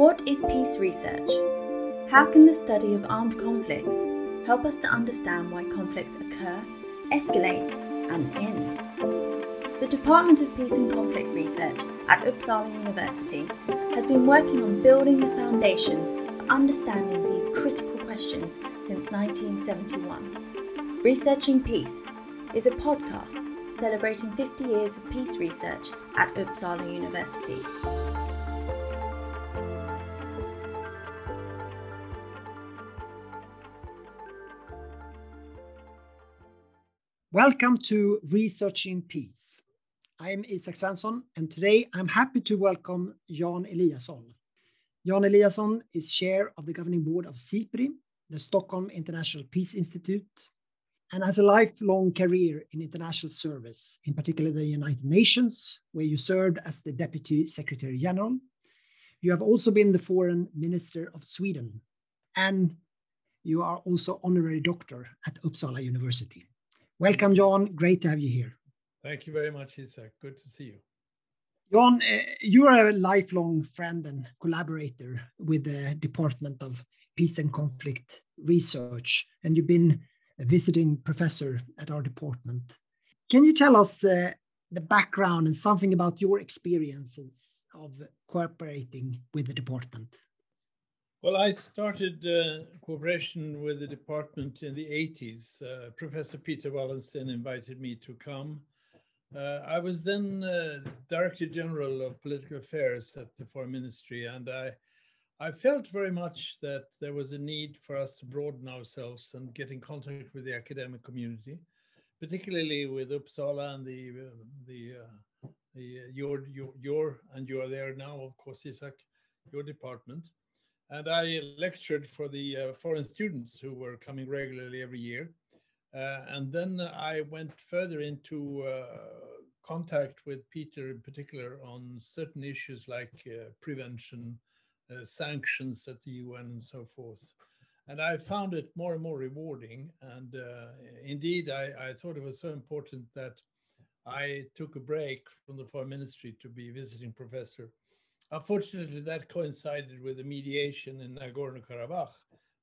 What is peace research? How can the study of armed conflicts help us to understand why conflicts occur, escalate, and end? The Department of Peace and Conflict Research at Uppsala University has been working on building the foundations for understanding these critical questions since 1971. Researching Peace is a podcast celebrating 50 years of peace research at Uppsala University. Welcome to Researching Peace. I'm Isak Svensson, and today I'm happy to welcome Jan Eliasson. Jan Eliasson is chair of the governing board of SIPRI, the Stockholm International Peace Institute, and has a lifelong career in international service, in particular the United Nations, where you served as the Deputy Secretary General. You have also been the Foreign Minister of Sweden, and you are also honorary doctor at Uppsala University. Welcome, John. Great to have you here. Thank you very much, Isak. Good to see you. John, uh, you are a lifelong friend and collaborator with the Department of Peace and Conflict Research, and you've been a visiting professor at our department. Can you tell us uh, the background and something about your experiences of cooperating with the department? Well, I started uh, cooperation with the department in the 80s. Uh, Professor Peter Wallensteen invited me to come. Uh, I was then uh, Director General of Political Affairs at the Foreign Ministry, and I, I felt very much that there was a need for us to broaden ourselves and get in contact with the academic community, particularly with Uppsala and the the uh, the uh, your your your and you are there now, of course, Isak, your department and I lectured for the uh, foreign students who were coming regularly every year. Uh, and then I went further into uh, contact with Peter in particular on certain issues like prevention, sanctions at the UN, and so forth. And I found it more and more rewarding. And uh, indeed, I, I thought it was so important that I took a break from the foreign ministry to be visiting professor Unfortunately, that coincided with the mediation in Nagorno-Karabakh,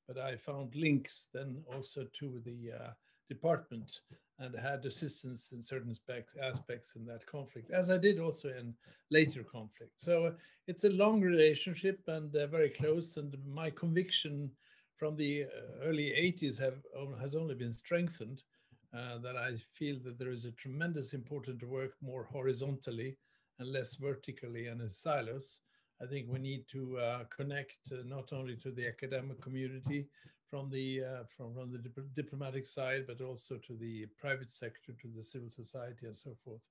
but I found links then also to the uh, department and had assistance in certain aspects in that conflict, as I did also in later conflict. So uh, it's a long relationship and uh, very close. And my conviction from the uh, early 80s have, has only been strengthened uh, that I feel that there is a tremendous important work more horizontally and less vertically and in silos. I think we need to uh, connect uh, not only to the academic community from the uh, from, from the dip diplomatic side, but also to the private sector, to the civil society, and so forth.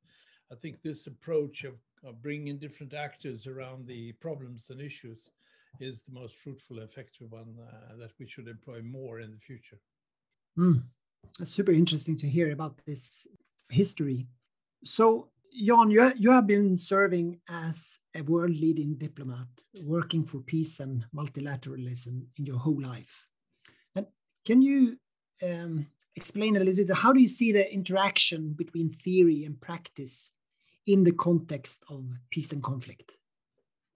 I think this approach of, of bringing different actors around the problems and issues is the most fruitful, and effective one uh, that we should employ more in the future. Mm. That's super interesting to hear about this history. So, Jan, you, you have been serving as a world leading diplomat, working for peace and multilateralism in your whole life. And can you um, explain a little bit how do you see the interaction between theory and practice in the context of peace and conflict?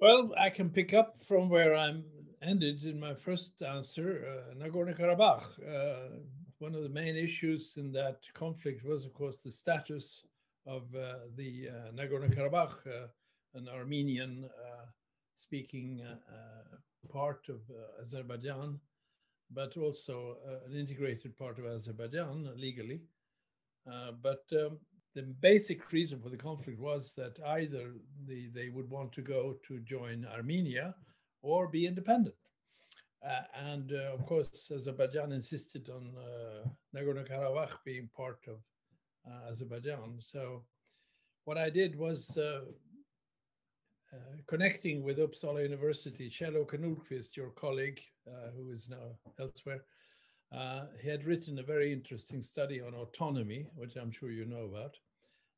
Well, I can pick up from where I'm ended in my first answer. Uh, Nagorno Karabakh, uh, one of the main issues in that conflict was, of course, the status of uh, the uh, Nagorno-Karabakh, uh, an Armenian-speaking part of Azerbaijan, but also an integrated part of Azerbaijan legally. but um, the basic reason for the conflict was that either the, they would want to go to join Armenia or be independent. Uh, and uh, of course, Azerbaijan insisted on uh, Nagorno Karabakh being part of Azerbaijan. So what I did was uh, uh, connecting with Uppsala University, Kjell-Åke your colleague, uh, who is now elsewhere. Uh, he had written a very interesting study on autonomy, which I'm sure you know about.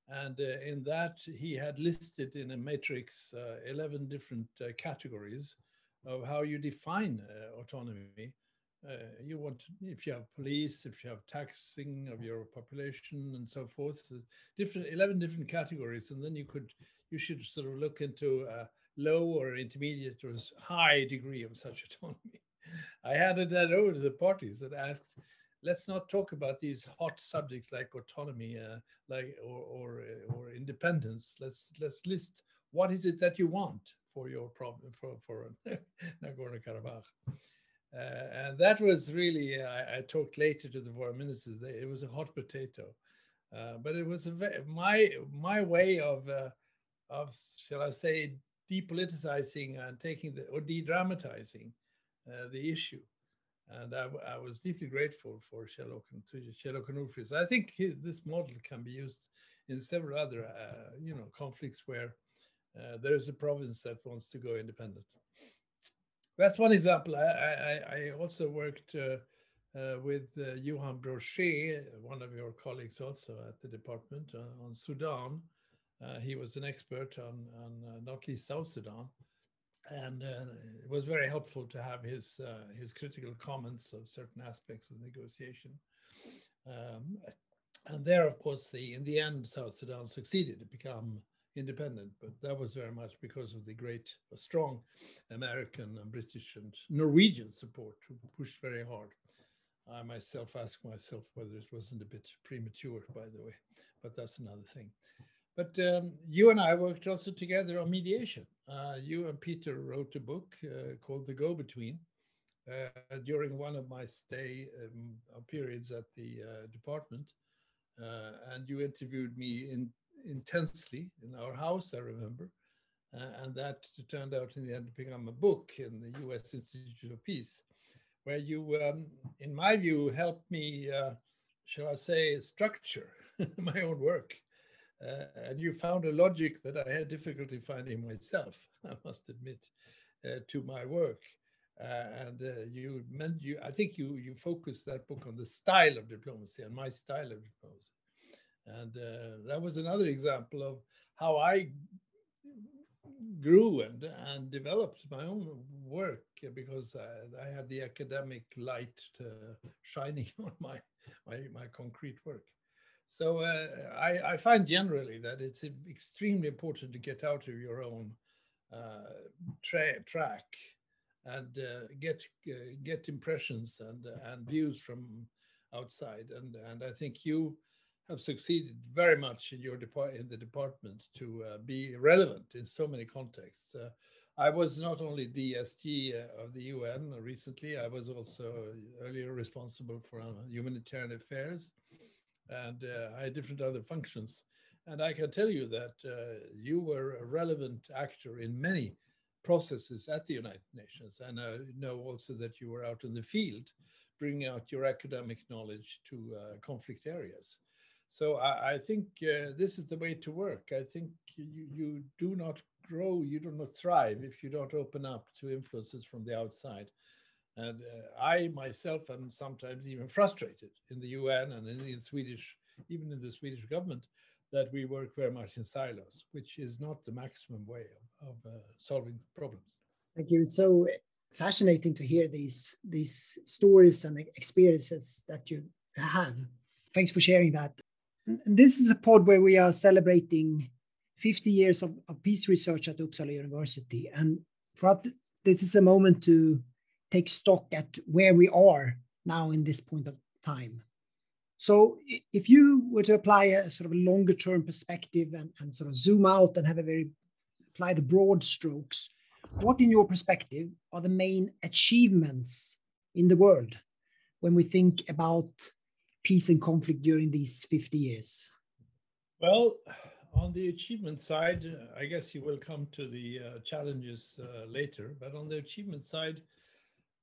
And uh, in that, he had listed in a matrix 11 different categories of how you define autonomy uh, you want if you have police if you have taxing of your population and so forth different 11 different categories and then you could you should sort of look into uh, low or intermediate or high degree of such autonomy. I handed that over to the parties that asked, let's not talk about these hot subjects like autonomy, uh, like or or, uh, or independence. Let's let's list what is it that you want for your problem for for Nagorno Karabakh. Uh, and that was really, uh, I, I, talked later to the foreign ministers, it was a hot potato. Uh, but it was a my my way of of shall I say depoliticizing and taking the or de-dramatizing the issue, and I, I, was deeply grateful for Kjell to I think this model can be used in several other uh, you know conflicts where uh, there is a province that wants to go independent. That's one example. I I, I also worked uh, with uh, Johan Brosché, one of your colleagues also at the department uh, on Sudan. Uh, he was an expert on, on uh, not least South Sudan. And uh, it was very helpful to have his, his critical comments of certain aspects of negotiation. Um, and there, of course, the, in the end, South Sudan succeeded to become independent, but that was very much because of the great, strong American and British and Norwegian support who pushed very hard. I myself ask myself whether it wasn't a bit premature, by the way, but that's another thing. But um, you and I worked also together on mediation. Uh, you and Peter wrote a book uh, called The Go Between uh, during one of my stay um, periods at the uh, department. Uh, and you interviewed me in, intensely in our house, I remember. Uh, and that turned out in the end to become a book in the US Institute of Peace where you, um, in my view, helped me, uh, shall I say, structure my own work. Uh, and you found a logic that I had difficulty finding myself, I must admit, uh, to my work. Uh, and uh, you meant you, I think you you focused that book on the style of diplomacy and my style of diplomacy. And uh, that was another example of how I grew and and developed my own work because I, I had the academic light shining on my, my my concrete work. So uh, I, I, find generally that it's extremely important to get out of your own uh, tra track and uh, get uh, get impressions and and views from outside. And and I think you have succeeded very much in your depart in the department to uh, be relevant in so many contexts. Uh, I was not only DSG uh, of the UN recently, I was also earlier responsible for uh, humanitarian affairs, and uh, I had different other functions. And I can tell you that uh, you were a relevant actor in many processes at the United Nations, and I know also that you were out in the field, bringing out your academic knowledge to conflict areas. So I, I think uh, this is the way to work. I think you, you do not grow, you do not thrive if you don't open up to influences from the outside. And uh, I myself am sometimes even frustrated in the UN and in, in Swedish, even in the Swedish government, that we work very much in silos, which is not the maximum way of, of uh, solving problems. Thank you. It's so fascinating to hear these these stories and experiences that you have. Thanks for sharing that this is a pod where we are celebrating 50 years of, of peace research at Uppsala University. And for this is a moment to take stock at where we are now in this point of time. So if you were to apply a sort of a longer term perspective and, and sort of zoom out and have a very apply the broad strokes, what in your perspective are the main achievements in the world when we think about peace and conflict during these 50 years? Well, on the achievement side, I guess you will come to the uh, challenges uh, later, but on the achievement side,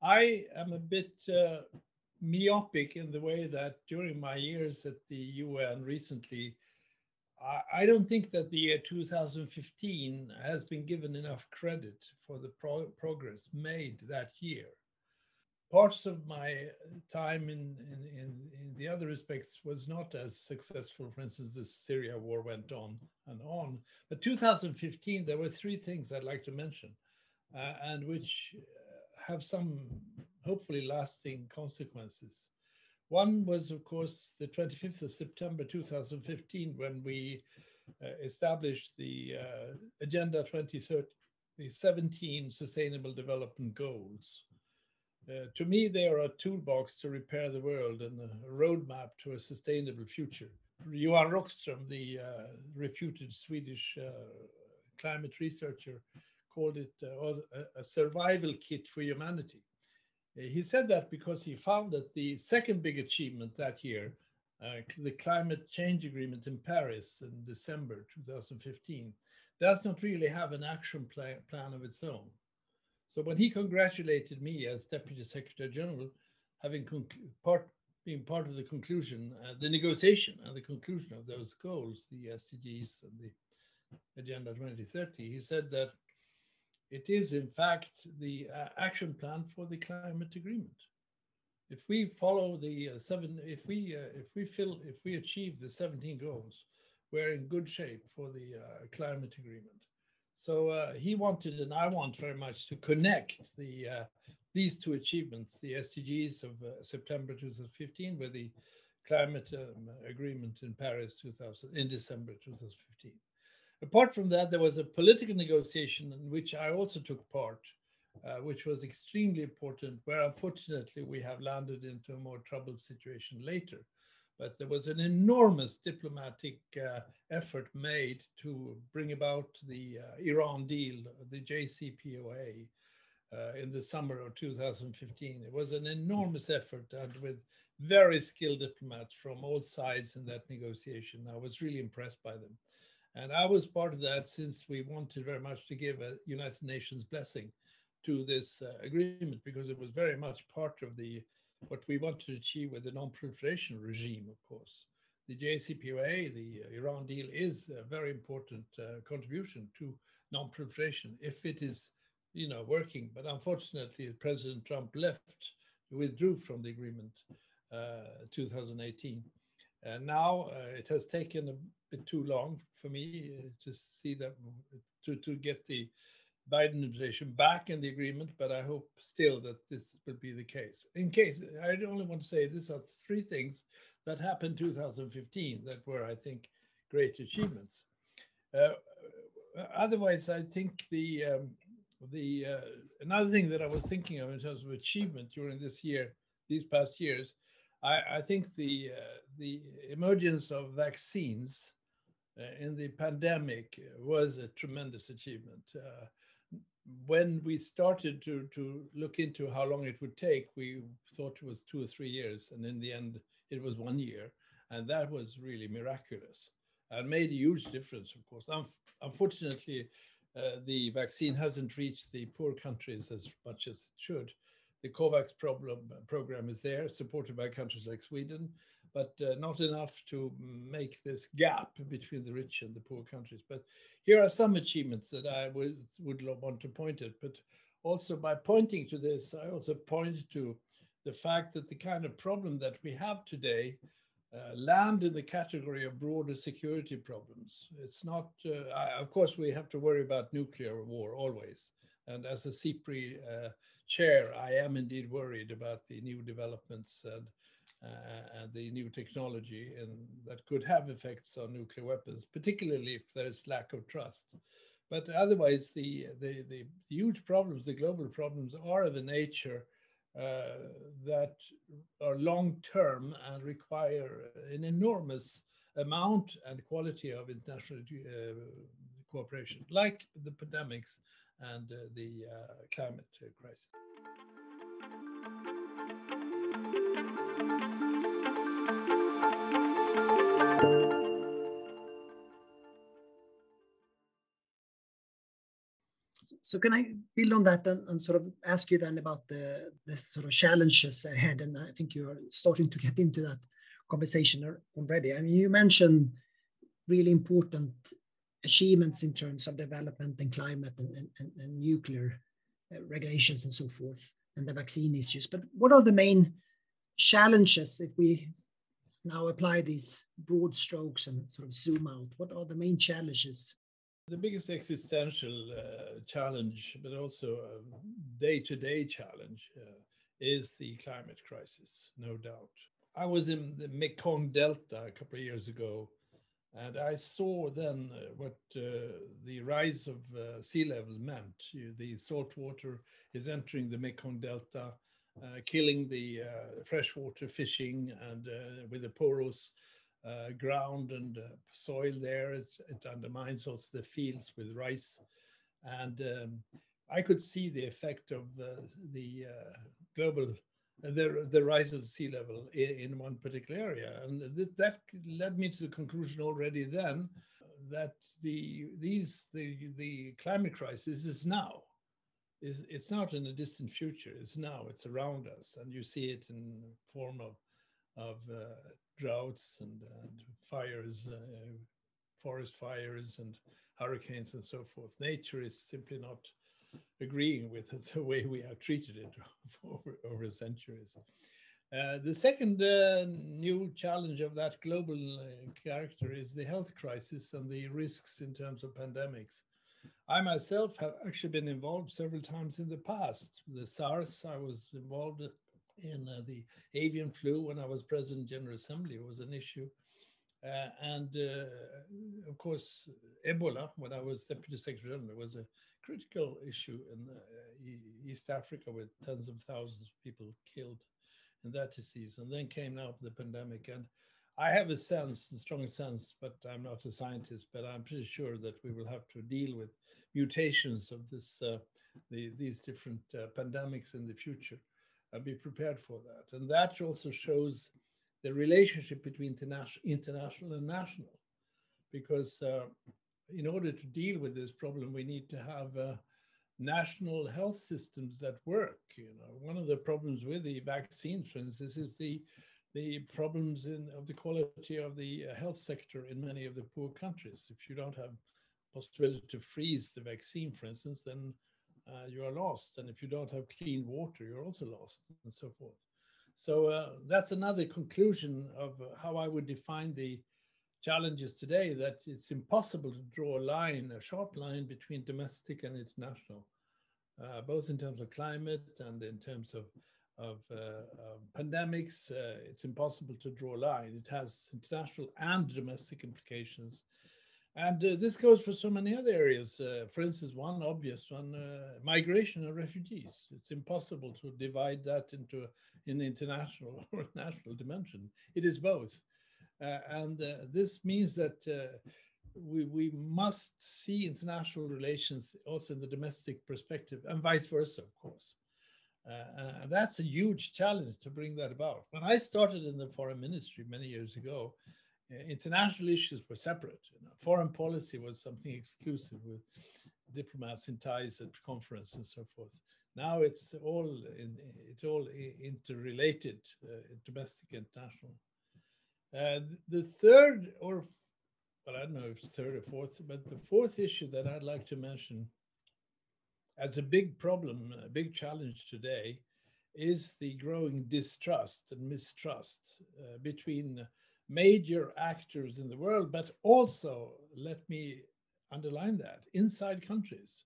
I am a bit uh, myopic in the way that during my years at the UN recently, I, don't think that the year 2015 has been given enough credit for the pro progress made that year parts of my time in, in, in, in, the other respects was not as successful. For instance, the Syria war went on and on. But 2015, there were three things I'd like to mention, uh, and which uh, have some hopefully lasting consequences. One was, of course, the 25th of September 2015, when we uh, established the uh, Agenda 2030 the 17 Sustainable Development Goals. Uh, to me, they are a toolbox to repair the world and a roadmap to a sustainable future. Johan Rockström, the uh, reputed Swedish uh, climate researcher, called it uh, a survival kit for humanity. Uh, he said that because he found that the second big achievement that year, uh, the climate change agreement in Paris in December 2015, does not really have an action plan, plan of its own. So when he congratulated me as Deputy Secretary General, having part, being part of the conclusion, uh, the negotiation and the conclusion of those goals, the SDGs and the Agenda 2030, he said that it is, in fact, the uh, action plan for the climate agreement. If we follow the uh, seven, if we uh, if we fill, if we achieve the 17 goals, we're in good shape for the uh, climate agreement. So uh, he wanted, and I want very much to connect the uh, these two achievements, the SDGs of September 2015 with the climate um, agreement in Paris 2000 in December 2015. Apart from that, there was a political negotiation in which I also took part, uh, which was extremely important, where unfortunately we have landed into a more troubled situation later. But there was an enormous diplomatic uh, effort made to bring about the uh, Iran deal, the JCPOA, uh, in the summer of 2015. It was an enormous effort and with very skilled diplomats from all sides in that negotiation. I was really impressed by them. And I was part of that since we wanted very much to give a United Nations blessing to this uh, agreement because it was very much part of the what we want to achieve with the non-proliferation regime, of course. The JCPOA, the Iran deal, is a very important uh, contribution to non-proliferation if it is, you know, working. But unfortunately, President Trump left, withdrew from the agreement, uh, 2018. And now uh, it has taken a bit too long for me uh, to see that to, to get the Biden administration back in the agreement, but I hope still that this will be the case. In case, I only want to say these are three things that happened 2015 that were, I think, great achievements. Uh, otherwise, I think the um, the uh, another thing that I was thinking of in terms of achievement during this year, these past years, I, I think the uh, the emergence of vaccines uh, in the pandemic was a tremendous achievement. Uh, when we started to, to look into how long it would take, we thought it was two or three years. And in the end, it was one year. And that was really miraculous and made a huge difference, of course. unfortunately, uh, the vaccine hasn't reached the poor countries as much as it should. The COVAX problem, program is there, supported by countries like Sweden, but uh, not enough to make this gap between the rich and the poor countries. But here are some achievements that I would, would want to point at. But also by pointing to this, I also point to the fact that the kind of problem that we have today uh, land in the category of broader security problems. It's not, uh, I, of course, we have to worry about nuclear war always. And as a SIPRI uh, chair, I am indeed worried about the new developments and and the new technology and that could have effects on nuclear weapons, particularly if there's lack of trust. But otherwise, the, the, the huge problems, the global problems, are of a nature uh, that are long term and require an enormous amount and quality of international uh, cooperation, like the pandemics and uh, the uh, climate crisis. So can I build on that and, and, sort of ask you then about the, the sort of challenges ahead? And I think you're starting to get into that conversation already. I mean, you mentioned really important achievements in terms of development and climate and, and, and nuclear uh, regulations and so forth, and the vaccine issues. But what are the main challenges if we now apply these broad strokes and sort of zoom out? What are the main challenges the biggest existential uh, challenge, but also a day to day challenge, uh, is the climate crisis, no doubt. I was in the Mekong Delta a couple of years ago And I saw then uh, what uh, the rise of uh, sea level meant. The salt water is entering the Mekong Delta, uh, killing the uh, freshwater fishing, and uh, with the porous ground and uh, soil there, it, it, undermines also the fields with rice. And um, I could see the effect of uh, the global the, the rise of the sea level in, in one particular area. And th that led me to the conclusion already then that the these the the climate crisis is now. Is it's not in a distant future. It's now. It's around us, and you see it in form of of uh, droughts and, and fires, uh, forest fires, and hurricanes and so forth. Nature is simply not agreeing with it, the way we have treated it over, over centuries. Uh, the second uh, new challenge of that global uh, character is the health crisis and the risks in terms of pandemics. I myself have actually been involved several times in the past. The SARS, I was involved in uh, the avian flu when I was President General Assembly, it was an issue. Uh, and uh, of course, Ebola, when I was Deputy Secretary General, was a critical issue in uh, East Africa with tens of thousands of people killed in that disease. And then came now the pandemic. And I have a sense, a strong sense, but I'm not a scientist, but I'm pretty sure that we will have to deal with mutations of this, uh, the, these different uh, pandemics in the future and be prepared for that. And that also shows the relationship between international and national, because uh, in order to deal with this problem, we need to have uh, national health systems that work. You know, one of the problems with the vaccines, for instance, is the the problems in of the quality of the uh, health sector in many of the poor countries. If you don't have possibility to freeze the vaccine, for instance, then uh, you are lost. And if you don't have clean water, you're also lost, and so forth. So uh, that's another conclusion of uh, how I would define the challenges today that it's impossible to draw a line, a sharp line between domestic and international, uh, both in terms of climate and in terms of, of uh, pandemics. Uh, it's impossible to draw a line. It has international and domestic implications. And uh, this goes for so many other areas. Uh, for instance, one obvious one, uh, migration and refugees. It's impossible to divide that into an international or national dimension. It is both. Uh, and uh, this means that uh, we, we must see international relations also in the domestic perspective and vice versa, of course. And that's a huge challenge to bring that about. When I started in the foreign ministry many years ago, international issues were separate. You know, foreign policy was something exclusive with diplomats in ties at conference and so forth. Now it's all in, it's all interrelated, uh, domestic and international. Uh, the third, or well, I don't know if it's third or fourth, but the fourth issue that I'd like to mention as a big problem, a big challenge today, is the growing distrust and mistrust uh, between major actors in the world, but also, let me underline that, inside countries.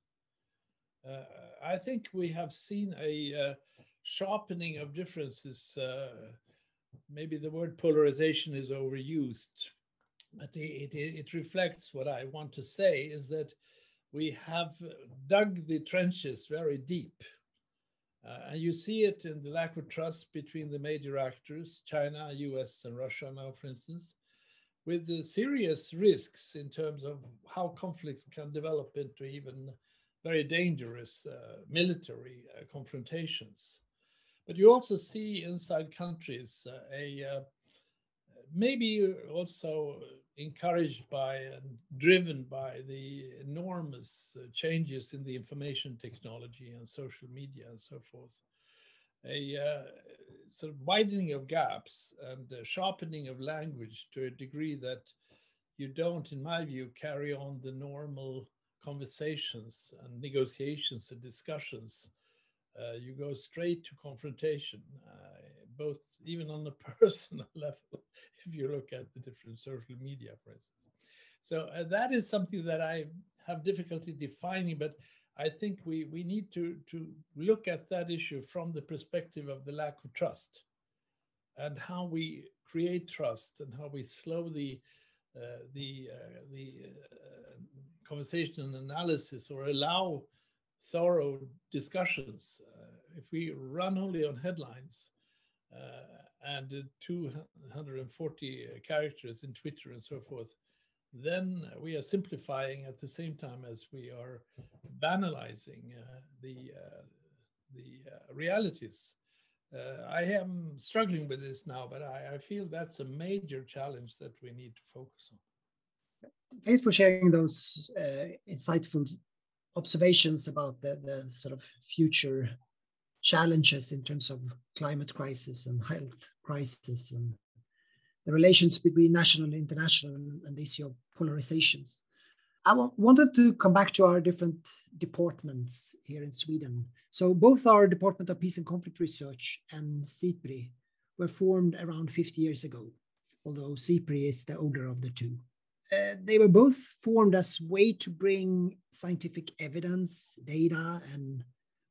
Uh, I think we have seen a uh, sharpening of differences uh, maybe the word polarization is overused, but it, it, it, reflects what I want to say is that we have dug the trenches very deep. Uh, and you see it in the lack of trust between the major actors, China, US, and Russia now, for instance, with the serious risks in terms of how conflicts can develop into even very dangerous uh, military uh, confrontations. But you also see inside countries uh, a uh, maybe also encouraged by and driven by the enormous uh, changes in the information technology and social media and so forth. A uh, sort of widening of gaps and sharpening of language to a degree that you don't, in my view, carry on the normal conversations and negotiations and discussions uh, you go straight to confrontation, uh, both even on a personal level, if you look at the different social media, for instance. So uh, that is something that I have difficulty defining, but I think we, we need to, to look at that issue from the perspective of the lack of trust and how we create trust and how we slow the, uh, the uh, the uh, conversation and analysis or allow thorough discussions. if we run only on headlines and 240 characters in Twitter and so forth, then we are simplifying at the same time as we are banalizing uh, the uh, the uh, realities. I am struggling with this now, but I, I, feel that's a major challenge that we need to focus on. Thanks for sharing those insightful observations about the, the sort of future challenges in terms of climate crisis and health crisis and the relations between national and international and the issue of polarizations. I wanted to come back to our different departments here in Sweden. So both our Department of Peace and Conflict Research and SIPRI were formed around 50 years ago, although SIPRI is the older of the two. Uh, they were both formed as way to bring scientific evidence, data, and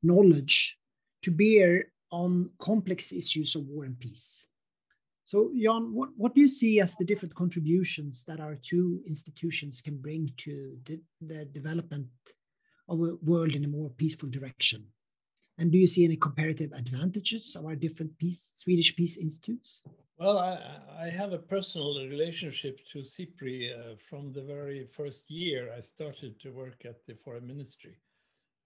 knowledge to bear on complex issues of war and peace. So, Jan, what, what do you see as the different contributions that our two institutions can bring to the, the development of a world in a more peaceful direction? And do you see any comparative advantages of our different peace, Swedish peace institutes? Well, I, I have a personal relationship to SIPRI uh, from the very first year I started to work at the Foreign Ministry.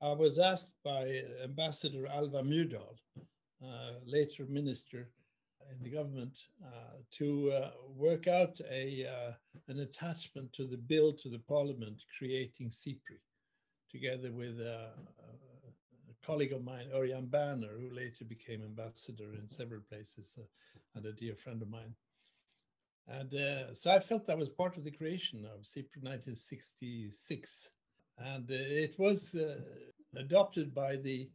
I was asked by Ambassador Alva Myrdal, uh, later minister, in the government uh, to uh, work out a, uh, an attachment to the bill to the parliament creating SIPRI, together with a, a colleague of mine, Örjan Berner, who later became ambassador in several places, and a dear friend of mine. And uh, so I felt that was part of the creation of SIPRI 1966. And uh, it was uh, adopted by the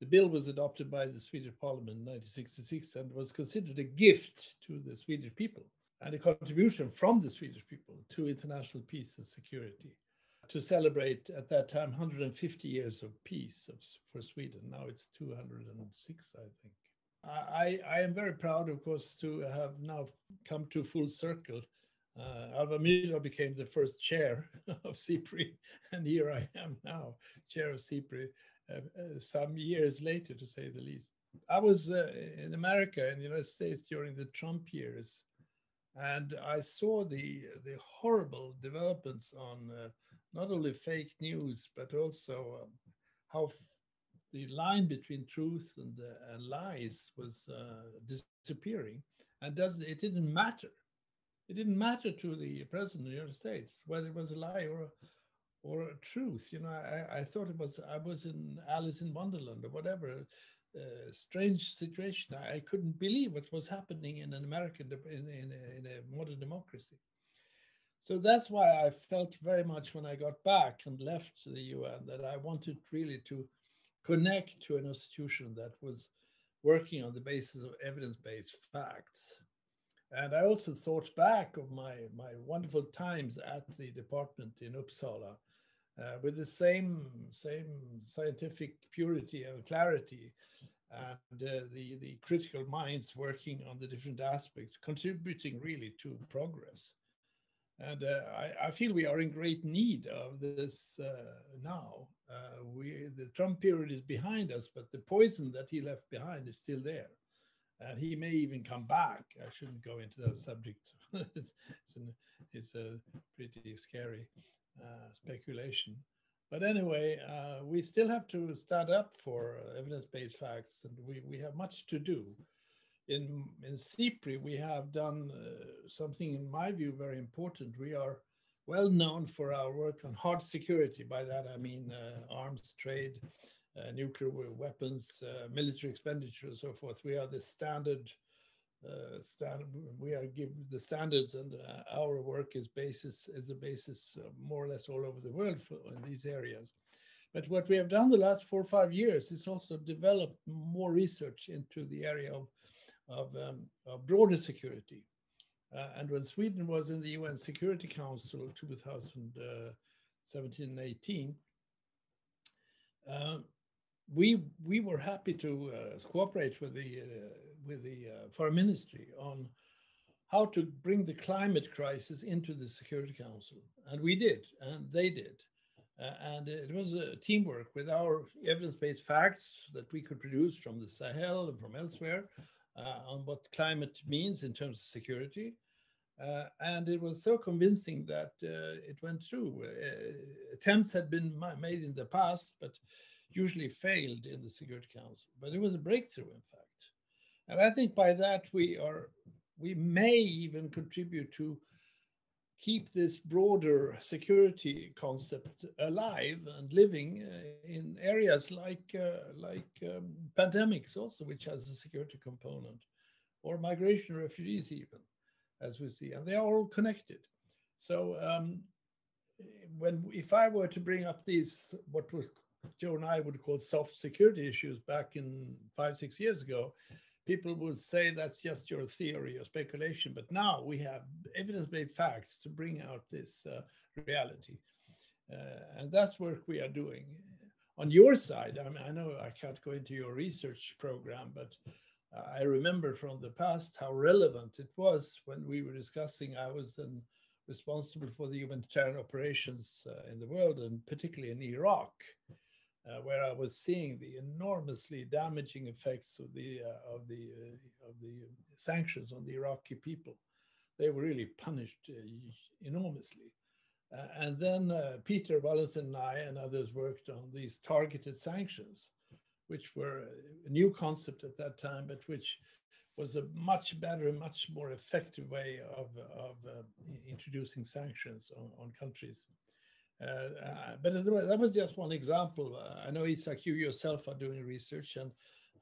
the bill was adopted by the Swedish Parliament in 1966 and was considered a gift to the Swedish people and a contribution from the Swedish people to international peace and security to celebrate at that time 150 years of peace for Sweden. Now it's 206, I think. I, I am very proud, of course, to have now come to full circle. Uh, Alva became the first chair of SIPRI, and here I am now, chair of SIPRI, uh, uh, some years later, to say the least. I was uh, in America, in the United States, during the Trump years, and I saw the the horrible developments on not only fake news but also um, how the line between truth and, uh, and lies was uh, disappearing and doesn't it didn't matter it didn't matter to the president of the united states whether it was a lie or a, or a truth. You know, I, I thought it was I was in Alice in Wonderland or whatever. Uh, strange situation. I, I, couldn't believe what was happening in an American in, in, a, in a modern democracy. So that's why I felt very much when I got back and left the UN that I wanted really to connect to an institution that was working on the basis of evidence-based facts. And I also thought back of my, my wonderful times at the department in Uppsala, uh, with the same same scientific purity and clarity and uh, the the critical minds working on the different aspects contributing really to progress. And uh, I, I, feel we are in great need of this uh, now. Uh, we the trump period is behind us but the poison that he left behind is still there and he may even come back i shouldn't go into that subject it's, an, it's a pretty scary uh, speculation. But anyway, uh, we still have to stand up for evidence-based facts, and we, we have much to do. In, in SIPRI, we have done uh, something, in my view, very important. We are well known for our work on hard security. By that, I mean uh, arms trade, uh, nuclear weapons, uh, military expenditure, and so forth. We are the standard uh, stand, we are give the standards and uh, our work is basis is a basis uh, more or less all over the world for in these areas. But what we have done the last four or five years is also develop more research into the area of, of, um, of broader security. Uh, and when Sweden was in the UN Security Council 2017 and 18, uh, we we were happy to uh, cooperate with the uh, with the uh, foreign ministry on how to bring the climate crisis into the Security Council. And we did, and they did. Uh, and it was a teamwork with our evidence-based facts that we could produce from the Sahel and from elsewhere uh, on what climate means in terms of security. Uh, and it was so convincing that it went through. Attempts had been made in the past, but usually failed in the Security Council. But it was a breakthrough, in fact. And I think by that we are we may even contribute to keep this broader security concept alive and living uh, in areas like uh, like um, pandemics also which has a security component or migration refugees even as we see and they are all connected so um, when if i were to bring up these what was joe and i would call soft security issues back in five six years ago people would say that's just your theory or speculation. But now we have evidence-based facts to bring out this uh, reality. Uh, and that's work we are doing. On your side, I mean, I know I can't go into your research program, but I remember from the past how relevant it was when we were discussing. I was then responsible for the humanitarian operations uh, in the world, and particularly in Iraq uh, where I was seeing the enormously damaging effects of the uh, of the uh, of the sanctions on the Iraqi people. They were really punished uh, enormously. Uh, and then uh, Peter Wallensteen and I and others worked on these targeted sanctions, which were a new concept at that time, but which was a much better, much more effective way of, of introducing sanctions on, on countries. Uh, but that was just one example. Uh, I know Isak, you yourself are doing research, and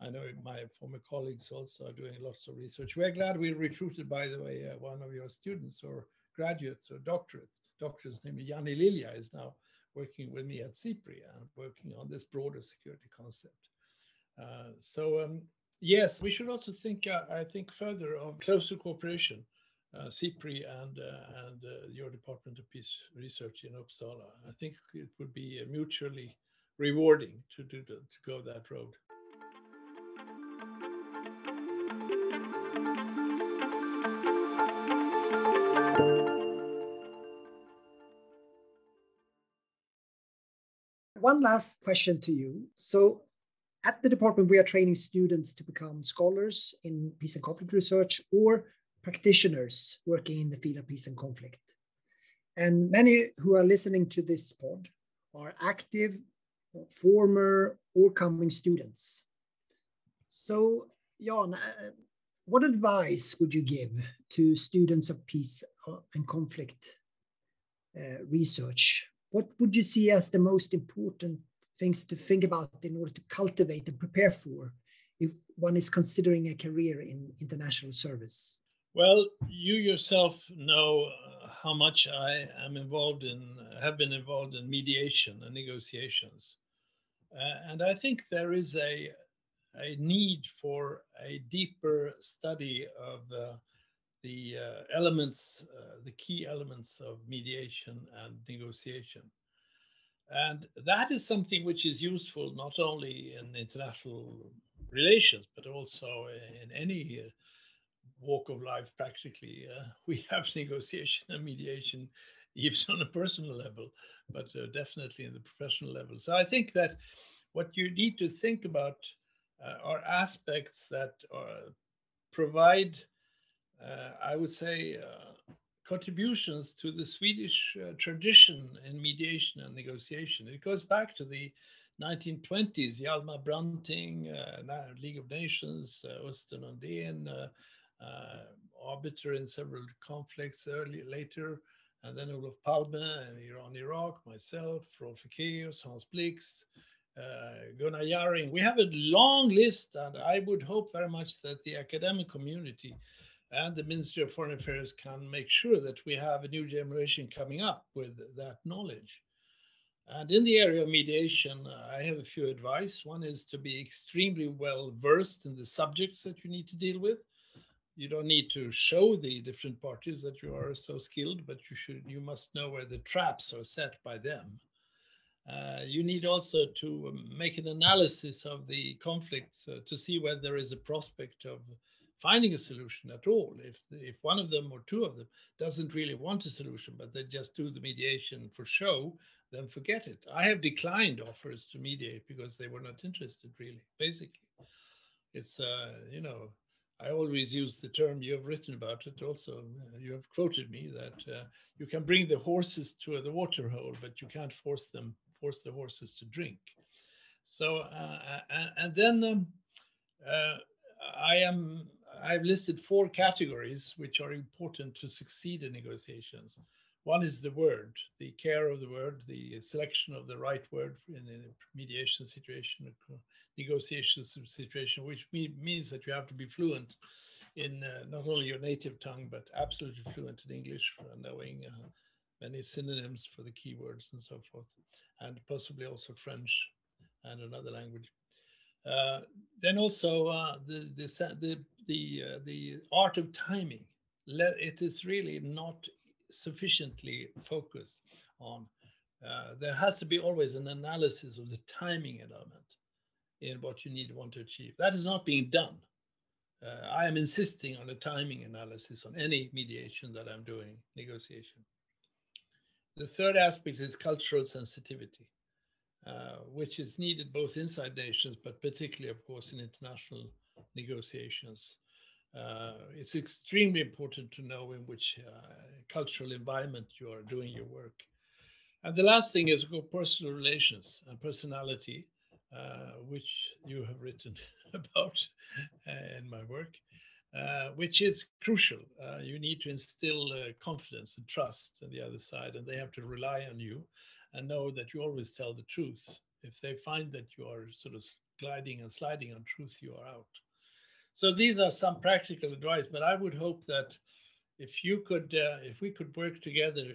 I know my former colleagues also are doing lots of research. We're glad we recruited, by the way, uh, one of your students or graduates or doctorate, doctors named Jannie Lilja is now working with me at SIPRI and working on this broader security concept. Uh, so um, yes, we should also think, uh, I think, further of closer cooperation uh, SIPRI and, uh, and uh, your Department of Peace Research in Uppsala. I think it would be mutually rewarding to, do to go that road. One last question to you. So, at the department, we are training students to become scholars in peace and conflict research or practitioners working in the field of peace and conflict. And many who are listening to this pod are active, former, or coming students. So, Jan, uh, what advice would you give to students of peace uh, and conflict uh, research? What would you see as the most important things to think about in order to cultivate and prepare for if one is considering a career in international service? Well, you yourself know uh, how much I am involved in, have been involved in mediation and negotiations. Uh, and I think there is a, a need for a deeper study of uh, the uh, elements, uh, the key elements of mediation and negotiation. And that is something which is useful not only in international relations, but also in any uh, walk of life practically. Uh, we have negotiation and mediation, even on a personal level, but uh, definitely in the professional level. So I think that what you need to think about uh, are aspects that are, provide, uh, I would say, uh, contributions to the Swedish uh, tradition in mediation and negotiation. It goes back to the 1920s, Hjalmar Branting, League of Nations, Östen Undén, uh, arbiter in several conflicts early later, and then Olof Palme and Iran Iraq, myself, Rolf Ekéus, Hans Blix, uh, Gunnar Jarring. We have a long list, and I would hope very much that the academic community and the Ministry of Foreign Affairs can make sure that we have a new generation coming up with that knowledge. And in the area of mediation, I have a few advice. One is to be extremely well versed in the subjects that you need to deal with you don't need to show the different parties that you are so skilled, but you should you must know where the traps are set by them. Uh, you need also to make an analysis of the conflicts uh, to see whether there is a prospect of finding a solution at all. If if one of them or two of them doesn't really want a solution, but they just do the mediation for show, then forget it. I have declined offers to mediate because they were not interested. Really, basically, it's uh, you know. I always use the term you have written about it. Also, you have quoted me that uh, you can bring the horses to the water hole, but you can't force them force the horses to drink. So, uh, and, and, then um, uh, I am I've listed four categories which are important to succeed in negotiations. One is the word, the care of the word, the selection of the right word in a mediation situation, negotiation situation, which means that you have to be fluent in uh, not only your native tongue, but absolutely fluent in English, knowing uh, many synonyms for the keywords and so forth, and possibly also French and another language. Uh, then also uh, the the the the, uh, the art of timing. It is really not sufficiently focused on. Uh, there has to be always an analysis of the timing element in what you need want to achieve. That is not being done. Uh, I am insisting on a timing analysis on any mediation that I'm doing, negotiation. The third aspect is cultural sensitivity. Uh, which is needed both inside nations, but particularly, of course, in international negotiations. Uh, it's extremely important to know in which uh, cultural environment you are doing your work. And the last thing is personal relations and personality, uh, which you have written about in my work, uh, which is crucial. you need to instill confidence and trust on the other side, and they have to rely on you and know that you always tell the truth. If they find that you are sort of gliding and sliding on truth, you are out. So these are some practical advice, but I would hope that if you could, uh, if we could work together,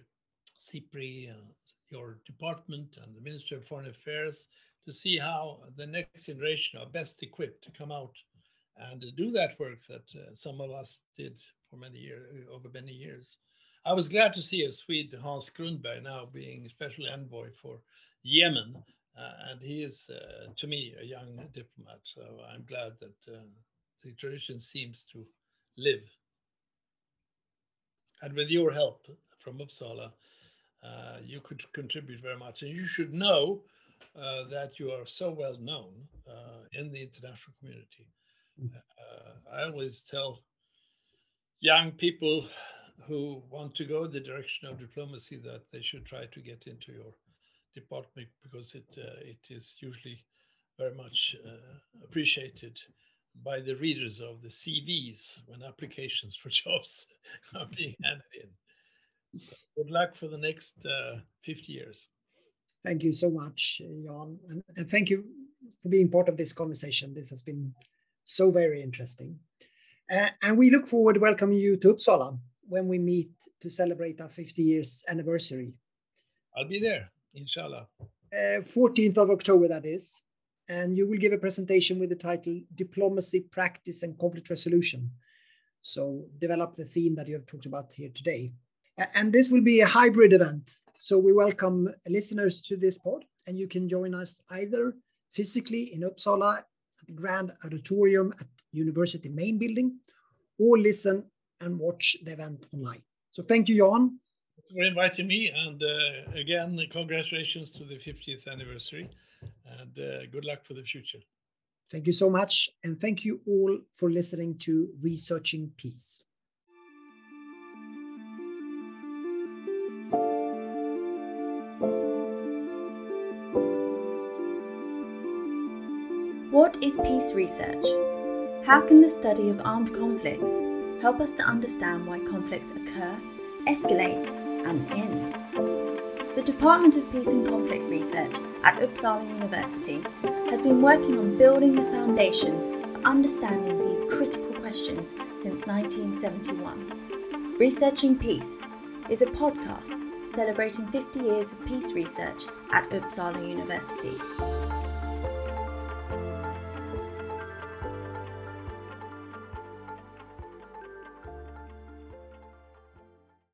SIPRI, uh, your department and the Ministry of Foreign Affairs, to see how the next generation are best equipped to come out and do that work that uh, some of us did for many years, over many years. I was glad to see a Swede, Hans Grundberg, now being special envoy for Yemen. Uh, and he is, uh, to me, a young diplomat. So I'm glad that uh, the tradition seems to live. And with your help from Uppsala, uh, you could contribute very much. And you should know uh, that you are so well known uh, in the international community. Mm. I always tell young people who want to go the direction of diplomacy that they should try to get into your department because it uh, it is usually very much uh, appreciated by the readers of the CVs when applications for jobs are being handed in. So good luck for the next uh, 50 years. Thank you so much, Jan. And, and thank you for being part of this conversation. This has been so very interesting. Uh, and we look forward to welcoming you to Uppsala when we meet to celebrate our 50 years anniversary. I'll be there, inshallah. Uh, 14th of October, that is. And you will give a presentation with the title Diplomacy, Practice, and Conflict Resolution. So, develop the theme that you have talked about here today. And this will be a hybrid event. So, we welcome listeners to this pod, and you can join us either physically in Uppsala at the Grand Auditorium at University Main Building or listen and watch the event online. So thank you, Jan. For inviting me, and uh, again, congratulations to the 50th anniversary, and uh, good luck for the future. Thank you so much, and thank you all for listening to Researching Peace. What is peace research? How can the study of armed conflicts help us to understand why conflicts occur, escalate, and end. The Department of Peace and Conflict Research at Uppsala University has been working on building the foundations for understanding these critical questions since 1971. Researching Peace is a podcast celebrating 50 years of peace research at Uppsala University.